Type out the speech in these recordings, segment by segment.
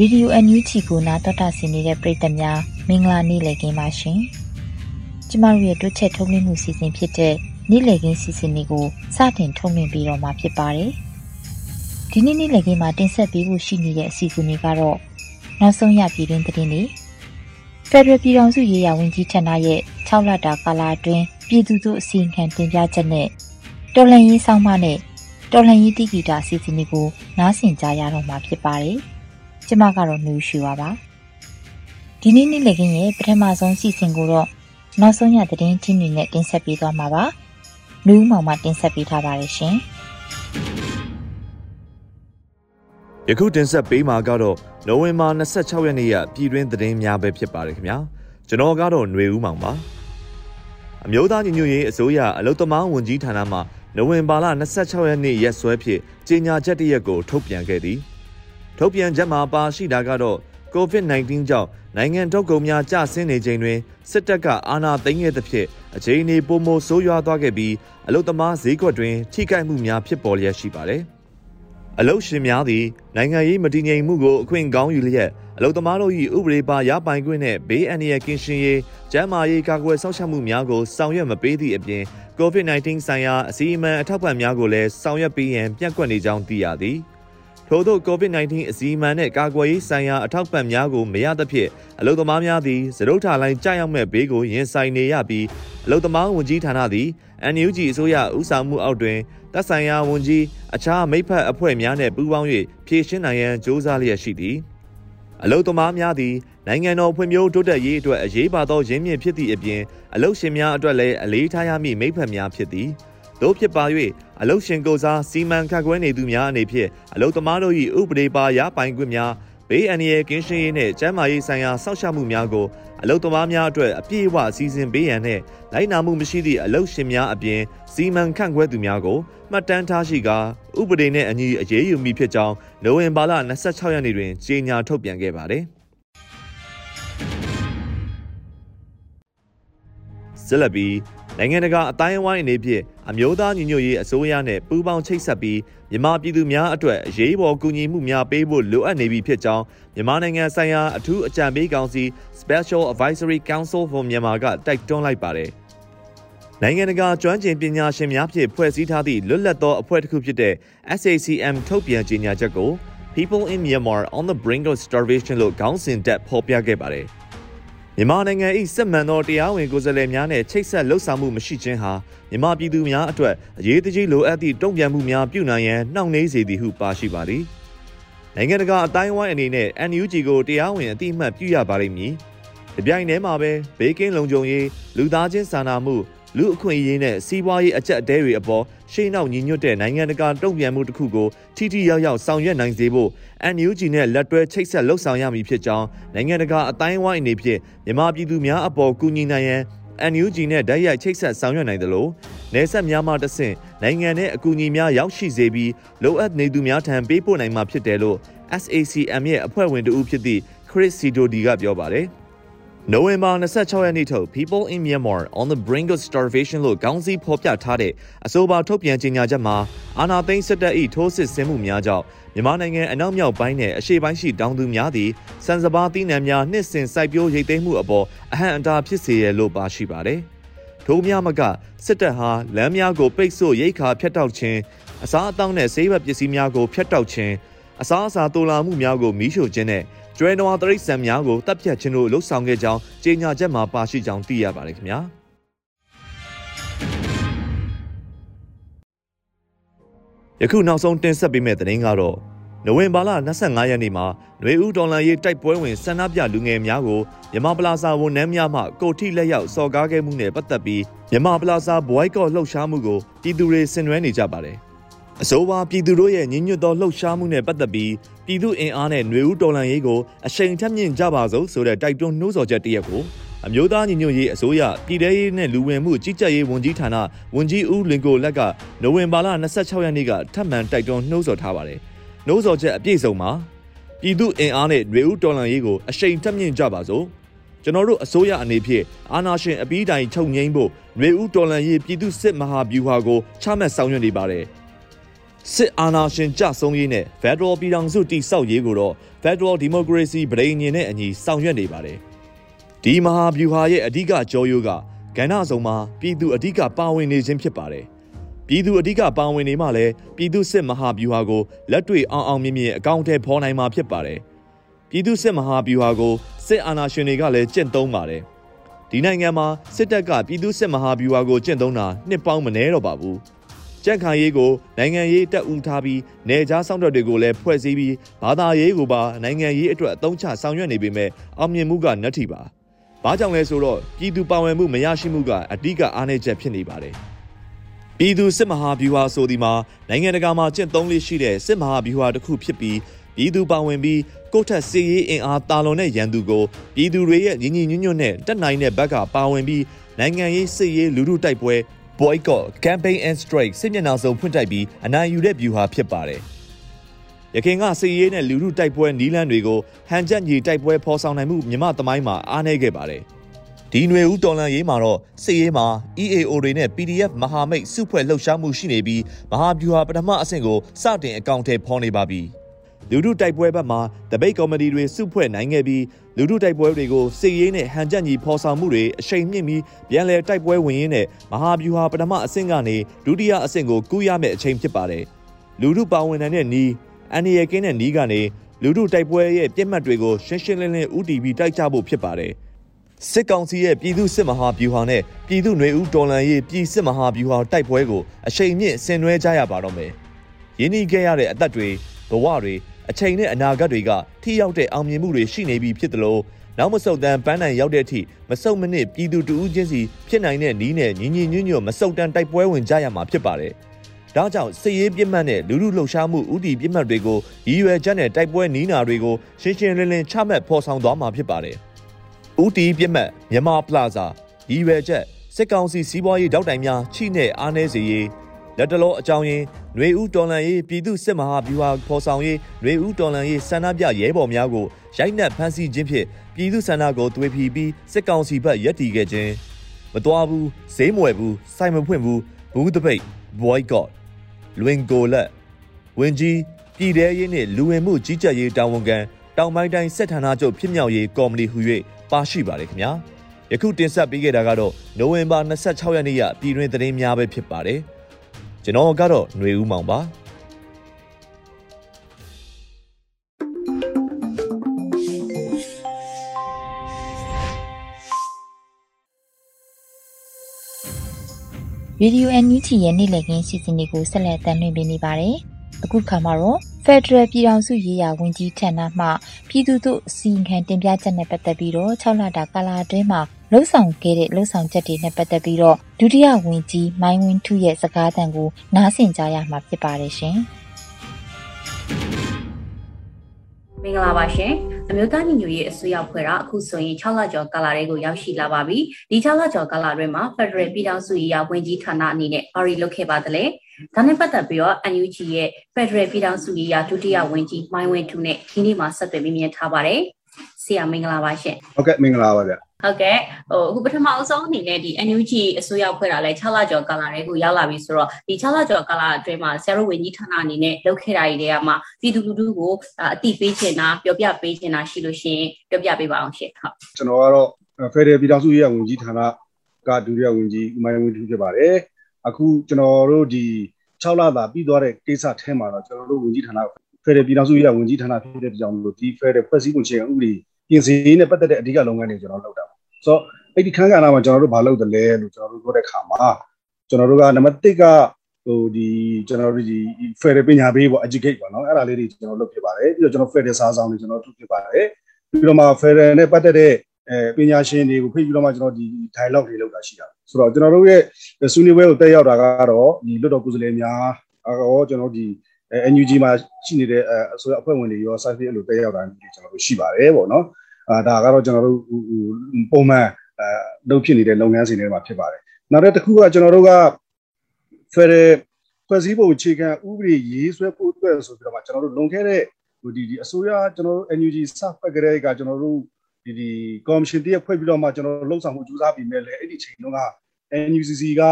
Radio NUG ကိုနာတော်တာဆင်နေတဲ့ပရိသတ်များမင်္ဂလာနေ့လည်ခင်းပါရှင်။ကျမတို့ရဲ့တွက်ချက်ထုတ်လွှင့်မှုစီစဉ်ဖြစ်တဲ့နေ့လည်ခင်းစီစဉ်လေးကိုစတင်ထုတ်လွှင့်ပြီးတော့မှာဖြစ်ပါတယ်။ဒီနေ့နေ့လည်ခင်းမှာတင်ဆက်ပေးဖို့ရှိနေတဲ့အစီအစဉ်လေးကတော့နောက်ဆုံးရပြည်တွင်းသတင်းတွေဖက်ဒရယ်ပြည်ထောင်စုရေးရာဝန်ကြီးဌာနရဲ့6လတာကာလအတွင်းပြည်သူတို့အစီအခံတင်ပြချက်နဲ့တော်လှန်ရေးဆောင်မနဲ့တော်လှန်ရေးတိဂီတာအစီအစဉ်လေးကိုနားဆင်ကြရတော့မှာဖြစ်ပါတယ်။ ကျမကတော့နှူးရှူပါပါဒီနေ့နေ့လည်ခင်းရဲ့ပထမဆုံးစီစဉ်ကိုတော့နောက်ဆုံးရသတင်းချင်းတွေနဲ့တင်ဆက်ပေးသွားမှာပါနူးမောင်မှတင်ဆက်ပေးထားပါတယ်ရှင်ယခုတင်ဆက်ပေးမှာကတော့နိုဝင်ဘာ26ရက်နေ့ရပြည်တွင်းသတင်းများပဲဖြစ်ပါတယ်ခင်ဗျာကျွန်တော်ကတော့ຫນွေဦးမောင်ပါအမျိုးသားညီညွတ်ရေးအစိုးရအလုသမားဝန်ကြီးဌာနမှနိုဝင်ဘာလ26ရက်နေ့ရက်စွဲဖြင့်ကြေညာချက်တရက်ကိုထုတ်ပြန်ခဲ့သည် ထုတ်ပြန်ချက်မှာပါရှိတာကတော့ COVID-19 ကြောင့်နိုင်ငံထုတ်ကုန်များကျဆင်းနေချိန်တွင်စစ်တပ်ကအာဏာသိမ်းခဲ့သဖြင့်အခြေအနေပိုမိုဆိုးရွားသွားခဲ့ပြီးအလုသမားဈေးကွက်တွင်ထိခိုက်မှုများဖြစ်ပေါ်လျက်ရှိပါတယ်။အလုရှင်များသည်နိုင်ငံရေးမတည်ငြိမ်မှုကိုအခွင့်ကောင်းယူလျက်အလုသမားတို့၏ဥပဒေပါရပိုင်ခွင့်နှင့်ဘေးအန္တရာယ်ကင်းရှင်းရေးကျန်းမာရေးကာကွယ်စောင့်ရှောက်မှုများကိုဆောင်ရွက်မပေးသည့်အပြင် COVID-19 ဆိုင်ရာအစည်းအဝေးအထောက်ပံ့များကိုလည်းဆောင်ရွက်ပေးရန်ပြန့်ကွက်နေကြောင်းသိရသည်။ ထို့သော COVID-19 အစည်းအဝေးနှင့်ကာကွယ်ရေးဆိုင်ရာအထောက်ပံ့များကိုမရသဖြင့်အလုသမားများသည်သရုပ်ထာလိုင်းကြာရောက်မဲ့ဘေးကိုရင်ဆိုင်နေရပြီးအလုသမားဝန်ကြီးဌာနသည် NUG အစိုးရဦးဆောင်မှုအောက်တွင်တပ်ဆိုင်ရာဝန်ကြီးအခြားမိဖက်အဖွဲ့များနှင့်ပူးပေါင်း၍ဖြည့်ရှင်းနိုင်ရန်စ조사လျက်ရှိသည်အလုသမားများသည်နိုင်ငံတော်ဖွံ့ဖြိုးတိုးတက်ရေးအတွက်အရေးပါသောရင်းမြစ်ဖြစ်သည့်အပြင်အလုရှင်များအတွက်လည်းအလေးထားရမည့်မိဖက်များဖြစ်သည်။တို့ဖြစ်ပါ၍ အလုရှင်ကိုစားစီမံခန့်ခွဲနေသူများအနေဖြင့်အလုသမားတို့၏ဥပဒေပါရပိုင်ခွင့်များဘေးအန္တရာယ်ကင်းရှင်းရေးနှင့်ကျန်းမာရေးဆိုင်ရာစောင့်ရှောက်မှုများကိုအလုသမားများအတွက်အပြည့်အဝစီစဉ်ပေးရန်နှင့်လိုက်နာမှုမရှိသည့်အလုရှင်များအပြင်စီမံခန့်ခွဲသူများကိုမှတ်တမ်းထားရှိကာဥပဒေနှင့်အညီအရေးယူမိဖြစ်ကြောင်းနိုဝင်ဘာလ26ရက်နေ့တွင်ကြေညာထုတ်ပြန်ခဲ့ပါသည်ဇလဘီ နိုင်ငံတကာအတိုင်းအဝိုင်းအနေဖြင့်အမျိုးသားညီညွတ်ရေးအစိုးရနဲ့ပူးပေါင်းချိတ်ဆက်ပြီးမြန်မာပြည်သူများအတွက်အရေးပေါ်ကူညီမှုများပေးဖို့လိုအပ်နေပြီဖြစ်ကြောင်းမြန်မာနိုင်ငံဆိုင်ရာအထူးအကြံပေးကောင်စီ Special Advisory Council for Myanmar ကတိုက်တွန်းလိုက်ပါတယ်။နိုင်ငံတကာကျွမ်းကျင်ပညာရှင်များဖြင့်ဖွဲ့စည်းထားသည့်လွတ်လပ်သောအဖွဲ့တစ်ခုဖြစ်တဲ့ SACM ထုတ်ပြန်ကြေညာချက်ကို People in Myanmar on the Brink of Starvation လို့ခေါင်းစဉ်တက်ဖော်ပြခဲ့ပါတယ်။ မြန်မာနိုင်ငံ၏စစ်မှန်သောတရားဝင်ကိုယ်စားလှယ်များနဲ့ချိတ်ဆက်လှုပ်ဆောင်မှုမရှိခြင်းဟာမြန်မာပြည်သူများအတွက်အရေးတကြီးလိုအပ်သည့်တုံ့ပြန်မှုများပြုနိုင်ရန်နှောင့်နှေးစေသည်ဟုပါရှိပါသည်။နိုင်ငံတကာအတိုင်းအဝိုင်းအနေနဲ့ NUG ကိုတရားဝင်အတိအမှတ်ပြုရပါလိမ့်မည်။ဒီပြိုင်တည်းမှာပဲဘေးကင်းလုံခြုံရေးလူသားချင်းစာနာမှု လူအခွင့်အရေးနဲ့စီးပွားရေးအကြက်အတဲတွေအပေါ်ရှေ့နောက်ညီညွတ်တဲ့နိုင်ငံတကာတုံ့ပြန်မှုတစ်ခုကိုထိထိရောက်ရောက်ဆောင်ရွက်နိုင်စေဖို့ NUG နဲ့လက်တွဲချိတ်ဆက်လှုပ်ဆောင်ရမည်ဖြစ်ကြောင်းနိုင်ငံတကာအတိုင်းအဝိုင်းအနေဖြင့်မြန်မာပြည်သူများအပေါ်ကူညီနိုင်ရန် NUG နဲ့ဓာတ်ရိုက်ချိတ်ဆက်ဆောင်ရွက်နိုင်သလိုနေဆက်များမှတဆင့်နိုင်ငံနဲ့အကူအညီများရောက်ရှိစေပြီးလိုအပ်နေသူများထံပေးပို့နိုင်မှာဖြစ်တယ်လို့ SACM ရဲ့အဖွဲ့ဝင်တဦးဖြစ်သည့် Chris Sidodi ကပြောပါတယ်။ နိုဝင်ဘာ26ရက်နေ့ထုတ် People in Myanmar on the brink of starvation လို့ခေါင်းစည်းဖော်ပြထားတဲ့အဆိုပါထုတ်ပြန်ကြေညာချက်မှာအာဏာသိမ်းစစ်တပ်၏ထိုးစစ်ဆင်မှုများကြောင့်မြန်မာနိုင်ငံအနောက်မြောက်ပိုင်းနဲ့အရှေ့ပိုင်းရှိတောင်သူများသည်စံစဘာသီးနှံများနှစ်စဉ်စိုက်ပျိုးရိတ်သိမ်းမှုအပေါ်အဟန့်အတားဖြစ်စေရလို့ပါရှိပါတယ်။ထိုများမကစစ်တပ်ဟာလမ်းများကိုပိတ်ဆို့ရိတ်ခါဖျက်တောက်ခြင်းအစားအသောက်နဲ့ဆေးဘက်ပစ္စည်းများကိုဖျက်တောက်ခြင်းအစားအစာတိုလာမှုများကိုမီးရှို့ခြင်းနဲ့ ကျွဲနွားတရိတ်ဆန်များကိုတပ်ဖြတ်ခြင်းတို့လှုပ်ဆောင်ခဲ့ကြောင်းကြေညာချက်မှာပါရှိကြောင်းသိရပါတယ်ခင်ဗျာယခုနောက်ဆုံးတင်ဆက်ပေးမယ့်သတင်းကတော့နိုဝင်ဘာလ25ရက်နေ့မှာຫນွေဦးဒေါ်လာရေးတိုက်ပွဲဝင်ဆန္ဒပြလူငယ်များကိုမြမပလာဇာဝန်ထမ်းများမှကိုထိလက်ရောက်စော်ကားခဲ့မှုနဲ့ပတ်သက်ပြီးမြမပလာဇာဘွိုက်ကော့လှုပ်ရှားမှုကိုပြည်သူတွေဆင်နွှဲနေကြပါတယ်။ အဆိုပါပြည်သူတို့ရဲ့ညီညွတ်သောလှုပ်ရှားမှုနဲ့ပတ်သက်ပြီးပြည်သူအင်အားနဲ့ຫນွေဦးဒေါ်လာရေးကိုအရှိန်ထက်မြင့်ကြပါစို့ဆိုတဲ့တိုက်တွန်းနှိုးဆော်ချက်တရက်ကိုအမျိုးသားညီညွတ်ရေးအစိုးရပြည်ထရေးနဲ့လူဝင်မှုကြီးကြပ်ရေးဝန်ကြီးဌာနဝန်ကြီးဦးလင်ကိုလက်ကနိုဝင်ဘာလ26ရက်နေ့ကထပ်မံတိုက်တွန်းနှိုးဆော်ထားပါတယ်။နှိုးဆော်ချက်အပြည့်စုံမှာပြည်သူအင်အားနဲ့ຫນွေဦးတော်လှန်ရေးကိုအရှိန်ထက်မြင့်ကြပါစို့ကျွန်တော်တို့အစိုးရအနေဖြင့်အာဏာရှင်အပြီးတိုင်ချုပ်ငိမ့်ဖို့ຫນွေဦးတော်လှန်ရေးပြည်သူစစ်မဟာဗျူဟာကိုချမှတ်ဆောင်ရွက်နေပါတယ် စစ်အာဏာရှင်ကြဆုံးရေးနဲ့ Federal ပြည်ထောင်စုတည်ဆောက်ရေးကိုတော့ Federal Democracy ဗြိဉ္ဉ်နဲ့အညီဆောင်ရွက်နေပါတယ်ဒီမဟာဗျူဟာရဲ့အဓိကကြောရိုးကကဏ္ဍဆောင်မှာပြည်သူအဓိကပါဝင်နေခြင်းဖြစ်ပါတယ်ပြည်သူအဓိကပါဝင်နေမှလည်းပြည်သူစစ်မဟာဗျူဟာကိုလက်တွေ့အောင်အောင်မြင်မြင်အကောင့်ထဲဖော်နိုင်မှာဖြစ်ပါတယ်ပြည်သူစစ်မဟာဗျူဟာကိုစစ်အာဏာရှင်တွေကလည်းကျင့်သုံးပါတယ်ဒီနိုင်ငံမှာစစ်တပ်ကပြည်သူစစ်မဟာဗျူဟာကိုကျင့်သုံးတာနှစ်ပေါင်းမနေတော့ပါဘူး ကြက်ခံရေးကိုနိုင်ငံရေးတက်ဦးထားပြီးနေကြားဆောင်တော်တွေကိုလည်းဖွဲ့စည်းပြီးဘာသာရေးကိုပါနိုင်ငံရေးအတွက်အသုံးချဆောင်ရွက်နေပေမဲ့အောင်မြင်မှုကနှက်ထီပါ။ဘာကြောင့်လဲဆိုတော့ပြည်သူပါဝင်မှုမရရှိမှုကအဓိကအားနည်းချက်ဖြစ်နေပါတယ်။ပြည်သူစစ်မဟာဗျူဟာဆိုဒီမှာနိုင်ငံတကာမှာကျင့်သုံးလေးရှိတဲ့စစ်မဟာဗျူဟာတစ်ခုဖြစ်ပြီးပြည်သူပါဝင်ပြီးကိုထက်စီရေးအင်အားတာလွန်တဲ့ရန်သူကိုပြည်သူတွေရဲ့ညီညီညွတ်ညွတ်နဲ့တက်နိုင်တဲ့ဘက်ကပါဝင်ပြီးနိုင်ငံရေးစစ်ရေးလူထုတိုက်ပွဲ boycott campaign and strike စစ်မျက်နှာစုံဖွင့်တိုက်ပြီးအနိုင်ယူတဲ့ဗျူဟာဖြစ်ပါတယ်။ရခိုင်ကစစ်ရေးနဲ့လူထုတိုက်ပွဲနီးလန်းတွေကိုဟန်ချက်ညီတိုက်ပွဲဖော်ဆောင်နိုင်မှုမြမသမိုင်းမှာအားနည်းခဲ့ပါတယ်။ဒီຫນွေဦးတော်လန်ရေးမှာတော့စစ်ရေးမှာ EAO တွေနဲ့ PDF မဟာမိတ်စုဖွဲ့လှုပ်ရှားမှုရှိနေပြီးမဟာဗျူဟာပထမအဆင့်ကိုစတင်အကောင့်ထဲဖော်နေပါပြီ။ လူထုတိုက်ပွဲဘက်မှာတပိတ်ကော်မတီတွေစုဖွဲ့နိုင်ခဲ့ပြီးလူထုတိုက်ပွဲတွေကိုစစ်ရေးနဲ့ဟန်ချက်ညီဖော်ဆောင်မှုတွေအရှိန်မြင့်ပြီးပြန်လည်တိုက်ပွဲဝင်ရင်းနဲ့မဟာဗျူဟာပထမအဆင့်ကနေဒုတိယအဆင့်ကိုကူးရမယ့်အချိန်ဖြစ်ပါတယ်လူထုပါဝင်နိုင်တဲ့နီးအန်ရီယကင်းတဲ့နီးကနေလူထုတိုက်ပွဲရဲ့ပြစ်မှတ်တွေကိုရှင်းရှင်းလင်းလင်းဥတီပြီးတိုက်ကြဖို့ဖြစ်ပါတယ်စစ်ကောင်စီရဲ့ပြည်သူစစ်မဟာဗျူဟာနဲ့ပြည်သူຫນွေဦးတော်လန်ရေးပြည်စစ်မဟာဗျူဟာတိုက်ပွဲကိုအချိန်မြင့်ဆင်နွှဲကြရပါတော့မယ်။ရင်းနှီးခဲ့ရတဲ့အသက်တွေဘဝတွေ အချိန်နဲ့အနာဂတ်တွေကထိရောက်တဲ့အောင်မြင်မှုတွေရှိနေပြီဖြစ်တယ်လို့နောက်မဆုတ်တမ်းပန်းနိုင်ရောက်တဲ့အထိမဆုတ်မနစ်ပြည်သူတူဦးချင်းစီဖြစ်နိုင်တဲ့နီးနဲ့ညီညီညွတ်ညွတ်မဆုတ်တမ်းတိုက်ပွဲဝင်ကြရမှာဖြစ်ပါတယ်။ဒါကြောင့်စစ်ရေးပြစ်မှတ်နဲ့လူလူလှုပ်ရှားမှုဥတီပြစ်မှတ်တွေကိုရည်ရွယ်ချက်နဲ့တိုက်ပွဲနီးနာတွေကိုရှင်းရှင်းလင်းလင်းချမှတ်ဖော်ဆောင်သွားမှာဖြစ်ပါတယ်။ဥတီပြစ်မှတ်မြန်မာပလာဇာရည်ရွယ်ချက်စစ်ကောင်စီစီးပွားရေးတောက်တိုင်များချိနဲ့အားနည်းစေရေး လက်တလောအကြောင်းရင်းຫນွေဦးတော်လန်ရေးပြည်သူစစ်မဟာဗျူဟာဖော်ဆောင်ရေးຫນွေဦးတော်လန်ရေးဆန္ဒပြရဲဘော်များကိုရိုက်နှက်ဖမ်းဆီးခြင်းဖြင့်ပြည်သူဆန္ဒကိုသွေဖီပြီးစစ်ကောင်စီဘက်ရက်တီခဲ့ခြင်းမတော်ဘူးဈေးမွယ်ဘူးစိုက်မဖွင့်ဘူးဘူးတပိတ် boycott လွင်ကိုလက်ဝင်ကြီးပြည်ထရေးနှင့်လူဝင်မှုကြီးကြပ်ရေးတာဝန်ခံတောင်ပိုင်းတိုင်းစစ်ဌာနချုပ်ဖြစ်မြောက်ရေးကော်မတီဟူ၍ပါရှိပါတယ်ခင်ဗျာယခုတင်ဆက်ပေးခဲ့တာကတော့နိုဝင်ဘာ26ရက်နေ့ရပြည်တွင်သတင်းများပဲဖြစ်ပါတယ် ကျွန်တော်ကတော့ຫນွေဦးမောင်ပါဗီဒီယိုအန်ယူတီရဲ့နေ့လည်ခင်းစီစဉ်တွေကိုဆက်လက်တင်ပြနေပါတယ်။အခုခါမှာတော့ Federal ပြည်ထောင်စုရေးရာဝန်ကြီးဌာနမှပြည်သူ့တို့စီရင်တင်ပြချက်နဲ့ပတ်သက်ပြီးတော့6လတာကာလအတွင်းမှာ လှုပ်ဆောင်ခဲ့တဲ့လှုပ်ဆောင်ချက်တွေနဲ့ပတ်သက်ပြီးတော့ဒုတိယဝန်ကြီးမိုင်းဝင်းထုရဲ့စကားသံကိုနားဆင်ကြရမှာဖြစ်ပါတယ်ရှင်။မင်္ဂလာပါရှင်အမျိုးသားညီညွတ်ရေးအစိုးရဖွဲ့တာအခုဆိုရင်6လကျော်ကာလတွေကိုရောက်ရှိလာပါပြီဒီ6လကျော်ကာလအတွင်းမှာ Federal ပြည်ထောင်စုရေးရာဝန်ကြီးဌာနအနေနဲ့ဘာတွေလုပ်ခဲ့ပါသလဲဒါနဲ့ပတ်သက်ပြီးတော့ NUG ရဲ့ Federal ပြည်ထောင်စုရေးရာဒုတိယဝန်ကြီးမိုင်းဝင်းထုနဲ့ဒီနေ့မှာဆက်သွယ်မြင်ထားပါတယ် ဆရာမင်္ဂလာပါရှင်ဟုတ်ကဲ့မင်္ဂလာပါဗျဟုတ်ကဲ့ဟိုအခုပထမအဆုံးအနေနဲ့ဒီ NUG အစိုးရဖွဲ့တာလဲ6လကျော်ကာလတွေကိုရောက်လာပြီဆိုတော့ဒီ6လကျော်ကာလအတွင်းမှာဆရာတို့ဝန်ကြီးဌာနအနေနဲ့လုပ်ခဲ့တာတွေတွေကမှပြည်သူလူထုကိုအတိပေးချင်တာပြောပြပေးချင်တာရှိလို့ရှိရင်ပြောပြပေးပါအောင်ရှင်ဟုတ်ကျွန်တော်ကတော့ဖက်ဒရယ်ပြည်ထောင်စုရေးဝန်ကြီးဌာနကဒုတိယဝန်ကြီးဦးမိုင်းဝင်းထူးဖြစ်ပါတယ်အခုကျွန်တော်တို့ဒီ6လသာပြီးသွားတဲ့ကိစ္စထဲမှာတော့ကျွန်တော်တို့ဝန်ကြီးဌာနဖက်ဒရယ်ပြည်ထောင်စုရေးဝန်ကြီးဌာနဖြစ်တဲ့ကြောင့်လို့ဒီဖက်ဒရယ်ဖွဲ့စည်းပုံခြေဥပဒေ ပြင်ဆင်ရေးနဲ့ပတ်သက်တဲ့အဓိကလုပ်ငန်းတွေကျွန်တော်လုပ်တာဆိုတော့အဲ့ဒီခန်းကဏ္ဍမှာကျွန်တော်တို့ဘာလုပ်တယ်လဲလို့ကျွန်တော်တို့ပြောတဲ့ခါမှာကျွန်တော်တို့ကနံပါတ်1ကဟိုဒီကျွန်တော်တို့ဒီ Federal ပညာပေးပေါ့ educate ပေါ့နော်အဲ့ဒါလေးတွေကျွန်တော်လုပ်ဖြစ်ပါတယ်ပြီးတော့ကျွန်တော် Federal စာဆောင်တွေကျွန်တော်ထုတ်ဖြစ်ပါတယ်ပြီးတော့မှ Federal နဲ့ပတ်သက်တဲ့အဲပညာရှင်တွေကိုဖိတ်ပြီးတော့မှကျွန်တော်ဒီ dialogue တွေလုပ်တာရှိတာဆိုတော့ကျွန်တော်တို့ရဲ့ဆွေးနွေးပွဲကိုတက်ရောက်တာကတော့ဒီလွတ်တော်ကိုယ်စားလှယ်များအော်ကျွန်တော်ဒီ NUG မှာရှိနေတဲ့အဆိုရအဖွဲ့ဝင်တွေရော site အဲ့လိုတက်ရောက်တာမျိုးကျွန်တော်တို့ရှိပါတယ်ပေါ့နော်အာဒါကတော့ကျွန်တော်တို့ပုံမှန်အဲလုပ်ဖြစ်နေတဲ့လုပ်ငန်းစဉ်တွေမှာဖြစ်ပါတယ်နောက်တစ်ခုကကျွန်တော်တို့က Federal ဖွဲ့စည်းပုံအခြေခံဥပဒေရေးဆွဲဖို့အတွက်ဆိုပြီးတော့မှကျွန်တော်တို့လွန်ခဲ့တဲ့ဟိုဒီဒီအစိုးရကျွန်တော်တို့ NUG စဖက်ကလေးကကျွန်တော်တို့ဒီဒီ commission တရက်ဖွဲ့ပြီးတော့မှကျွန်တော်တို့လှုပ်ဆောင်မှုကြိုးစားပြီးမဲ့လေအဲ့ဒီချိန်တုန်းက NUCC က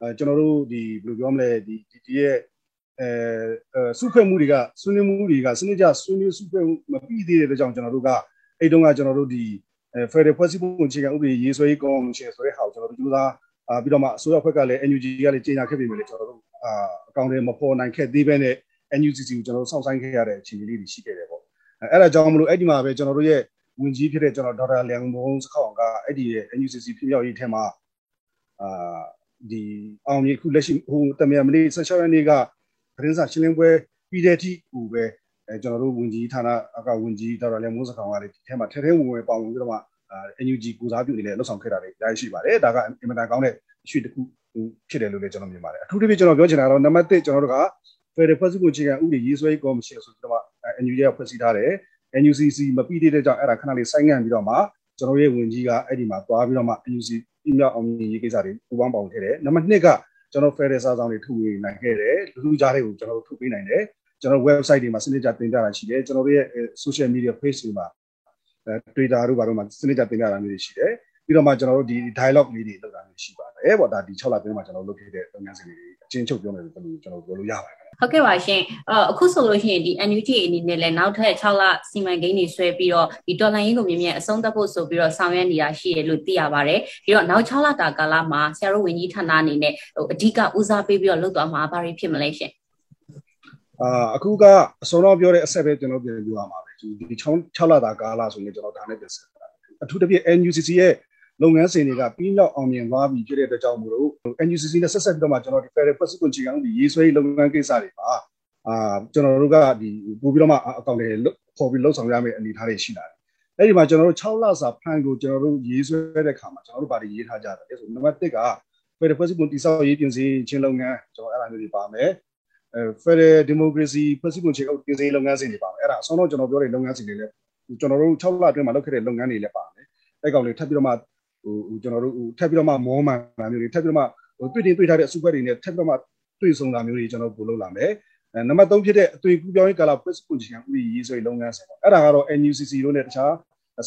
အဲကျွန်တော်တို့ဒီဘယ်လိုပြောမလဲဒီဒီရဲ့ အဲစုဖွဲ့မှုတွေကဆွေးနွေးမှုတွေကစနစ်ကျဆွေးနွေးစုဖွဲ့မှုမပြီးသေးတဲ့အတွက်ကြောင့်ကျွန်တော်တို့ကအဲ့တုန်းကကျွန်တော်တို့ဒီအဲ Federal ဖွဲ့စည်းပုံအခြေခံဥပဒေရေးဆွဲရေးကော်မရှင်ဆိုတဲ့ဟာကိုကျွန်တော်တို့ကြိုးစားအာပြီးတော့မှအစိုးရဘက်ကလည်း NUG ကလည်းကြေညာခဲ့ပြီလေကျွန်တော်တို့အာအကောင့်တွေမပေါ်နိုင်ခဲ့သေးပဲနဲ့ NUCC ကိုကျွန်တော်တို့စောင့်ဆိုင်ခဲ့ရတဲ့အခြေအနေလေးတွေရှိခဲ့တယ်ပေါ့အဲအဲ့ဒါကြောင့်မလို့အဲ့ဒီမှာပဲကျွန်တော်တို့ရဲ့ဝင်ကြီးဖြစ်တဲ့ကျွန်တော်ဒေါက်တာလျံမုံစခေါင်ကအဲ့ဒီရဲ့ NUCC ဖြစ်မြောက်ရေးထဲမှာအာဒီအောင်မြေခုလက်ရှိဟိုတမန်မလေး16ရက်နေ့က သတင်းစာရှင်းလင်းပွဲပြီးတဲ့အထိဟိုပဲအဲကျွန်တော်တို့ဝင်ကြီးဌာနအကဝင်ကြီးဒေါက်တာလျံမုံစခေါင်ကလည်းဒီထဲမှာထဲထဲဝင်ဝင်ပါဝင်ပြီးတော့မှအာ NUG ကိုစားပြုနေလဲလှုပ်ဆောင်ခဲ့တာတွေအများကြီးရှိပါတယ်ဒါကအင်မတန်ကောင်းတဲ့ရွှေတစ်ခုဖြစ်တယ်လို့လည်းကျွန်တော်မြင်ပါတယ်အထူးသဖြင့်ကျွန်တော်ပြောချင်တာကတော့နံပါတ်1ကျွန်တော်တို့က Federal ဖွဲ့စည်းပုံအခြေခံဥပဒေရေးဆွဲရေးကော်မရှင်ဆိုပြီးတော့ NUG ကဖွဲ့စည်းထားတယ် NUCC မပြီးသေးတဲ့ကြောင့်အဲ့ဒါခဏလေးဆိုင်းငံ့ပြီးတော့မှကျွန်တော်ရဲ့ဝင်ကြီးကအဲ့ဒီမှာသွားပြီးတော့မှ NUC ပြမြောက်အောင်မြင်ရေးကိစ္စတွေပူးပေါင်းပေါင်းခဲ့တယ်နံပါတ်2က ကျွန်တော် Federal စာဆောင်တွေထုတ်ဝေနိုင်ခဲ့တယ်လူလူကြားတွေကိုကျွန်တော်တို့ထုတ်ပေးနိုင်တယ်ကျွန်တော် website တွေမှာစနစ်ကြတင်ပြတာရှိတယ်ကျွန်တော်တို့ရဲ့ social media page တွေမှာ Twitter တို့ဘာတို့မှာစနစ်ကြတင်ပြတာမျိုးတွေရှိတယ် ပြီးတော့မှကျွန်တော်တို့ဒီ dialogue လေးတွေလုပ်တာမျိုးရှိပါတယ်ပေါ့ဒါဒီ6လအတွင်းမှာကျွန်တော်လုပ်ခဲ့တဲ့လုပ်ငန်းစဉ်တွေအချင်းချုပ်ပြောမယ်ဆိုလို့ကျွန်တော်ပြောလို့ရပါတယ်ဟုတ်ကဲ့ပါရှင်အခုဆိုလို့ရှိရင်ဒီ NUG အနေနဲ့လည်းနောက်ထပ်6လစီမံကိန်းတွေဆွဲပြီးတော့ဒီတော်လှန်ရေးကိုမြင်မြန်အဆုံးသတ်ဖို့ဆိုပြီးတော့ဆောင်ရွက်နေတာရှိရလို့သိရပါတယ်ပြီးတော့နောက်6လတာကာလမှာဆရာတို့ဝန်ကြီးဌာနအနေနဲ့ဟိုအဓိကဦးစားပေးပြီးတော့လုပ်သွားမှာဘာတွေဖြစ်မလဲရှင်အာအခုကအစောတော့ပြောတဲ့အဆက်ပဲကျွန်တော်ပြန်ပြောရမှာပဲဒီ6လတာကာလဆိုရင်ကျွန်တော်ဒါနဲ့ပြန်ဆက်အထူးသဖြင့် NUCC ရဲ့ လုပ်ငန်းစဉ်တွေကပြီးလောက်အောင်မြင်သွားပြီဖြစ်တဲ့အတွက်ကြောင့်မို့လို့ NUCC နဲ့ဆက်ဆက်ပြီးတော့မှကျွန်တော်ဒီ Federal President ချီကောင်ဒီရေးဆွဲလုပ်ငန်းကိစ္စတွေပါအာကျွန်တော်တို့ကဒီပို့ပြီးတော့မှအကောင့်တွေခေါ်ပြီးလှုပ်ဆောင်ရမယ့်အနေအထားတွေရှိလာတယ်။အဲ့ဒီမှာကျွန်တော်တို့6လစာဖန်ကိုကျွန်တော်တို့ရေးဆွဲတဲ့ခါမှာကျွန်တော်တို့ဗာတွေရေးထားကြတယ်ဆိုနံပါတ်1က Federal President တိစောက်ရေးပြင်ဆင်ခြင်းလုပ်ငန်းကျွန်တော်အဲ့ဒါမျိုးတွေပါမယ်။အဲ Federal Democracy President ချေအောက်ပြင်ဆင်လုပ်ငန်းစဉ်တွေပါမယ်။အဲ့ဒါအဆုံးတော့ကျွန်တော်ပြောတဲ့လုပ်ငန်းစဉ်တွေလည်းကျွန်တော်တို့6လအတွင်းမှာလုပ်ခဲ့တဲ့လုပ်ငန်းတွေလည်းပါမယ်။အဲ့ကောင်တွေထပ်ပြီးတော့မှ ဟိုကျွန်တော်တို့ဟိုထပ်ပြီးတော့မှမောမှန်တာမျိုးတွေထပ်ပြီးတော့မှဟိုတွေ့တင်တွေ့ထားတဲ့အစုပွဲတွေနဲ့ထပ်ပြီးတော့မှတွေ့ဆုံတာမျိုးတွေကျွန်တော်ပို့လုပ်လာမယ်အဲနံပါတ်3ဖြစ်တဲ့အသွင်ကူးပြောင်းရေးကာလ press position ဥပဒေရေးဆွဲလုပ်ငန်းစဉ်ပေါ့အဲ့ဒါကတော့ NUCC တို့နဲ့တခြား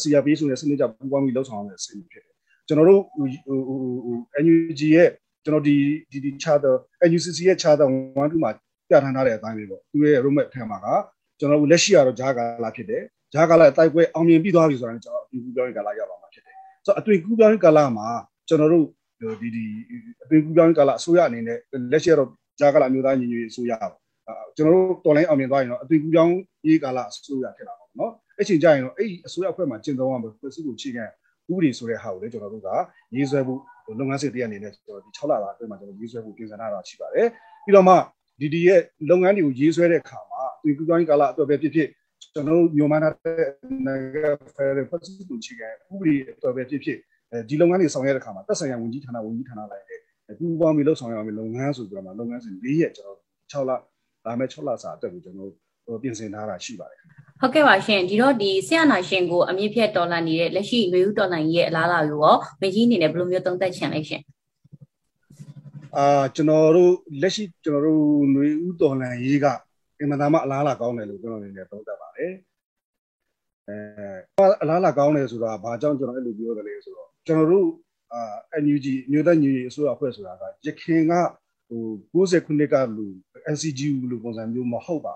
CRP ဆိုတဲ့စနစ်ကြပူးပေါင်းပြီးလှုပ်ဆောင်ရမယ့်အစီအစဉ်ဖြစ်တယ်ကျွန်တော်တို့ဟိုဟို NUG ရဲ့ကျွန်တော်ဒီဒီဒီ charter NUCC ရဲ့ charter 1 2မှာပြဋ္ဌာန်းထားတဲ့အတိုင်းပဲပေါ့သူရဲ့ roadmap ထဲမှာကကျွန်တော်တို့လက်ရှိကတော့ဂျာကာလာဖြစ်တယ်ဂျာကာလာအတိုက်ပွဲအောင်မြင်ပြီးသွားပြီဆိုတာကျွန်တော်အတူပြောရင်ကာလာရပါမှာဖြစ်တယ် ဆိုတော့အသွင်ကူးပြောင်းရေးကာလမှာကျွန်တော်တို့ဒီဒီအသွင်ကူးပြောင်းရေးကာလအစိုးရအနေနဲ့လက်ရှိကတော့ကြားကာလမျိုးသားညီညွတ်ရေးအစိုးရပါကျွန်တော်တို့တော်လိုင်းအောင်မြင်သွားရင်တော့အသွင်ကူးပြောင်းရေးကာလအစိုးရဖြစ်လာပါတော့နော်အဲ့ချိန်ကျရင်တော့အဲ့ဒီအစိုးရအဖွဲ့မှာကျင့်သုံးရမယ်ဖွဲ့စည်းပုံခြေခံဥပဒေဆိုတဲ့ဟာကိုလည်းကျွန်တော်တို့ကရေးဆွဲဖို့လုပ်ငန်းစဉ်တရအနေနဲ့ကျွန်တော်ဒီ6လအတွင်းမှာကျွန်တော်ရေးဆွဲဖို့ပြင်ဆင်ထားတာရှိပါတယ်ပြီးတော့မှဒီဒီရဲ့လုပ်ငန်းတွေကိုရေးဆွဲတဲ့အခါမှာအသွင်ကူးပြောင်းရေးကာလအတွက်ပဲဖြစ်ဖြစ် ကျွန်တော်တို့မြန်မာနိုင်ငံဖယ်ဒရယ်ဖက်စစ်ကိုချီကန်ဥပဒေတော်ပဲဖြစ်ဖြစ်ဒီလုပ်ငန်းတွေဆောင်ရွက်တဲ့အခါမှာတက်ဆိုင်ရာဝန်ကြီးဌာနဝန်ကြီးဌာနလိုက်တဲ့ပူးပေါင်းပြီးလှုပ်ဆောင်ရမယ်လုပ်ငန်းဆိုပြီးတော့မှလုပ်ငန်းစဉ်၄ရက်ကျွန်တော်6လလာမယ့်6လစာအတွက်ကိုကျွန်တော်တို့ပြင်ဆင်ထားတာရှိပါတယ်ဟုတ်ကဲ့ပါရှင်ဒီတော့ဒီဆရာနာရှင်ကိုအမြင့်ဖြတ်တော်လှန်နေတဲ့လက်ရှိမျိုးဥတော်လှန်ရဲ့အလားအလာကိုရောမကြီးအနေနဲ့ဘယ်လိုမျိုးသုံးသပ်ချင်လဲရှင်အာကျွန်တော်တို့လက်ရှိကျွန်တော်တို့မျိုးဥတော်လှန်ရေးကအင်မတန်မှအလားအလာကောင်းတယ်လို့ကျွန်တော်အနေနဲ့သုံးသပ်ပါ တယ်အဲအလားအလာကောင်းတယ်ဆိုတာဘာကြောင့်ကျွန်တော်အဲ့လိုပြောတယ်လဲဆိုတော့ကျွန်တော်တို့အာ NUG မြို့သားညီအစိုးရအဖွဲ့ဆိုတာကရခင်ကဟို90ခုနှစ်ကလူ NCGU လို့ပုံစံမျိုးမဟုတ်ပါ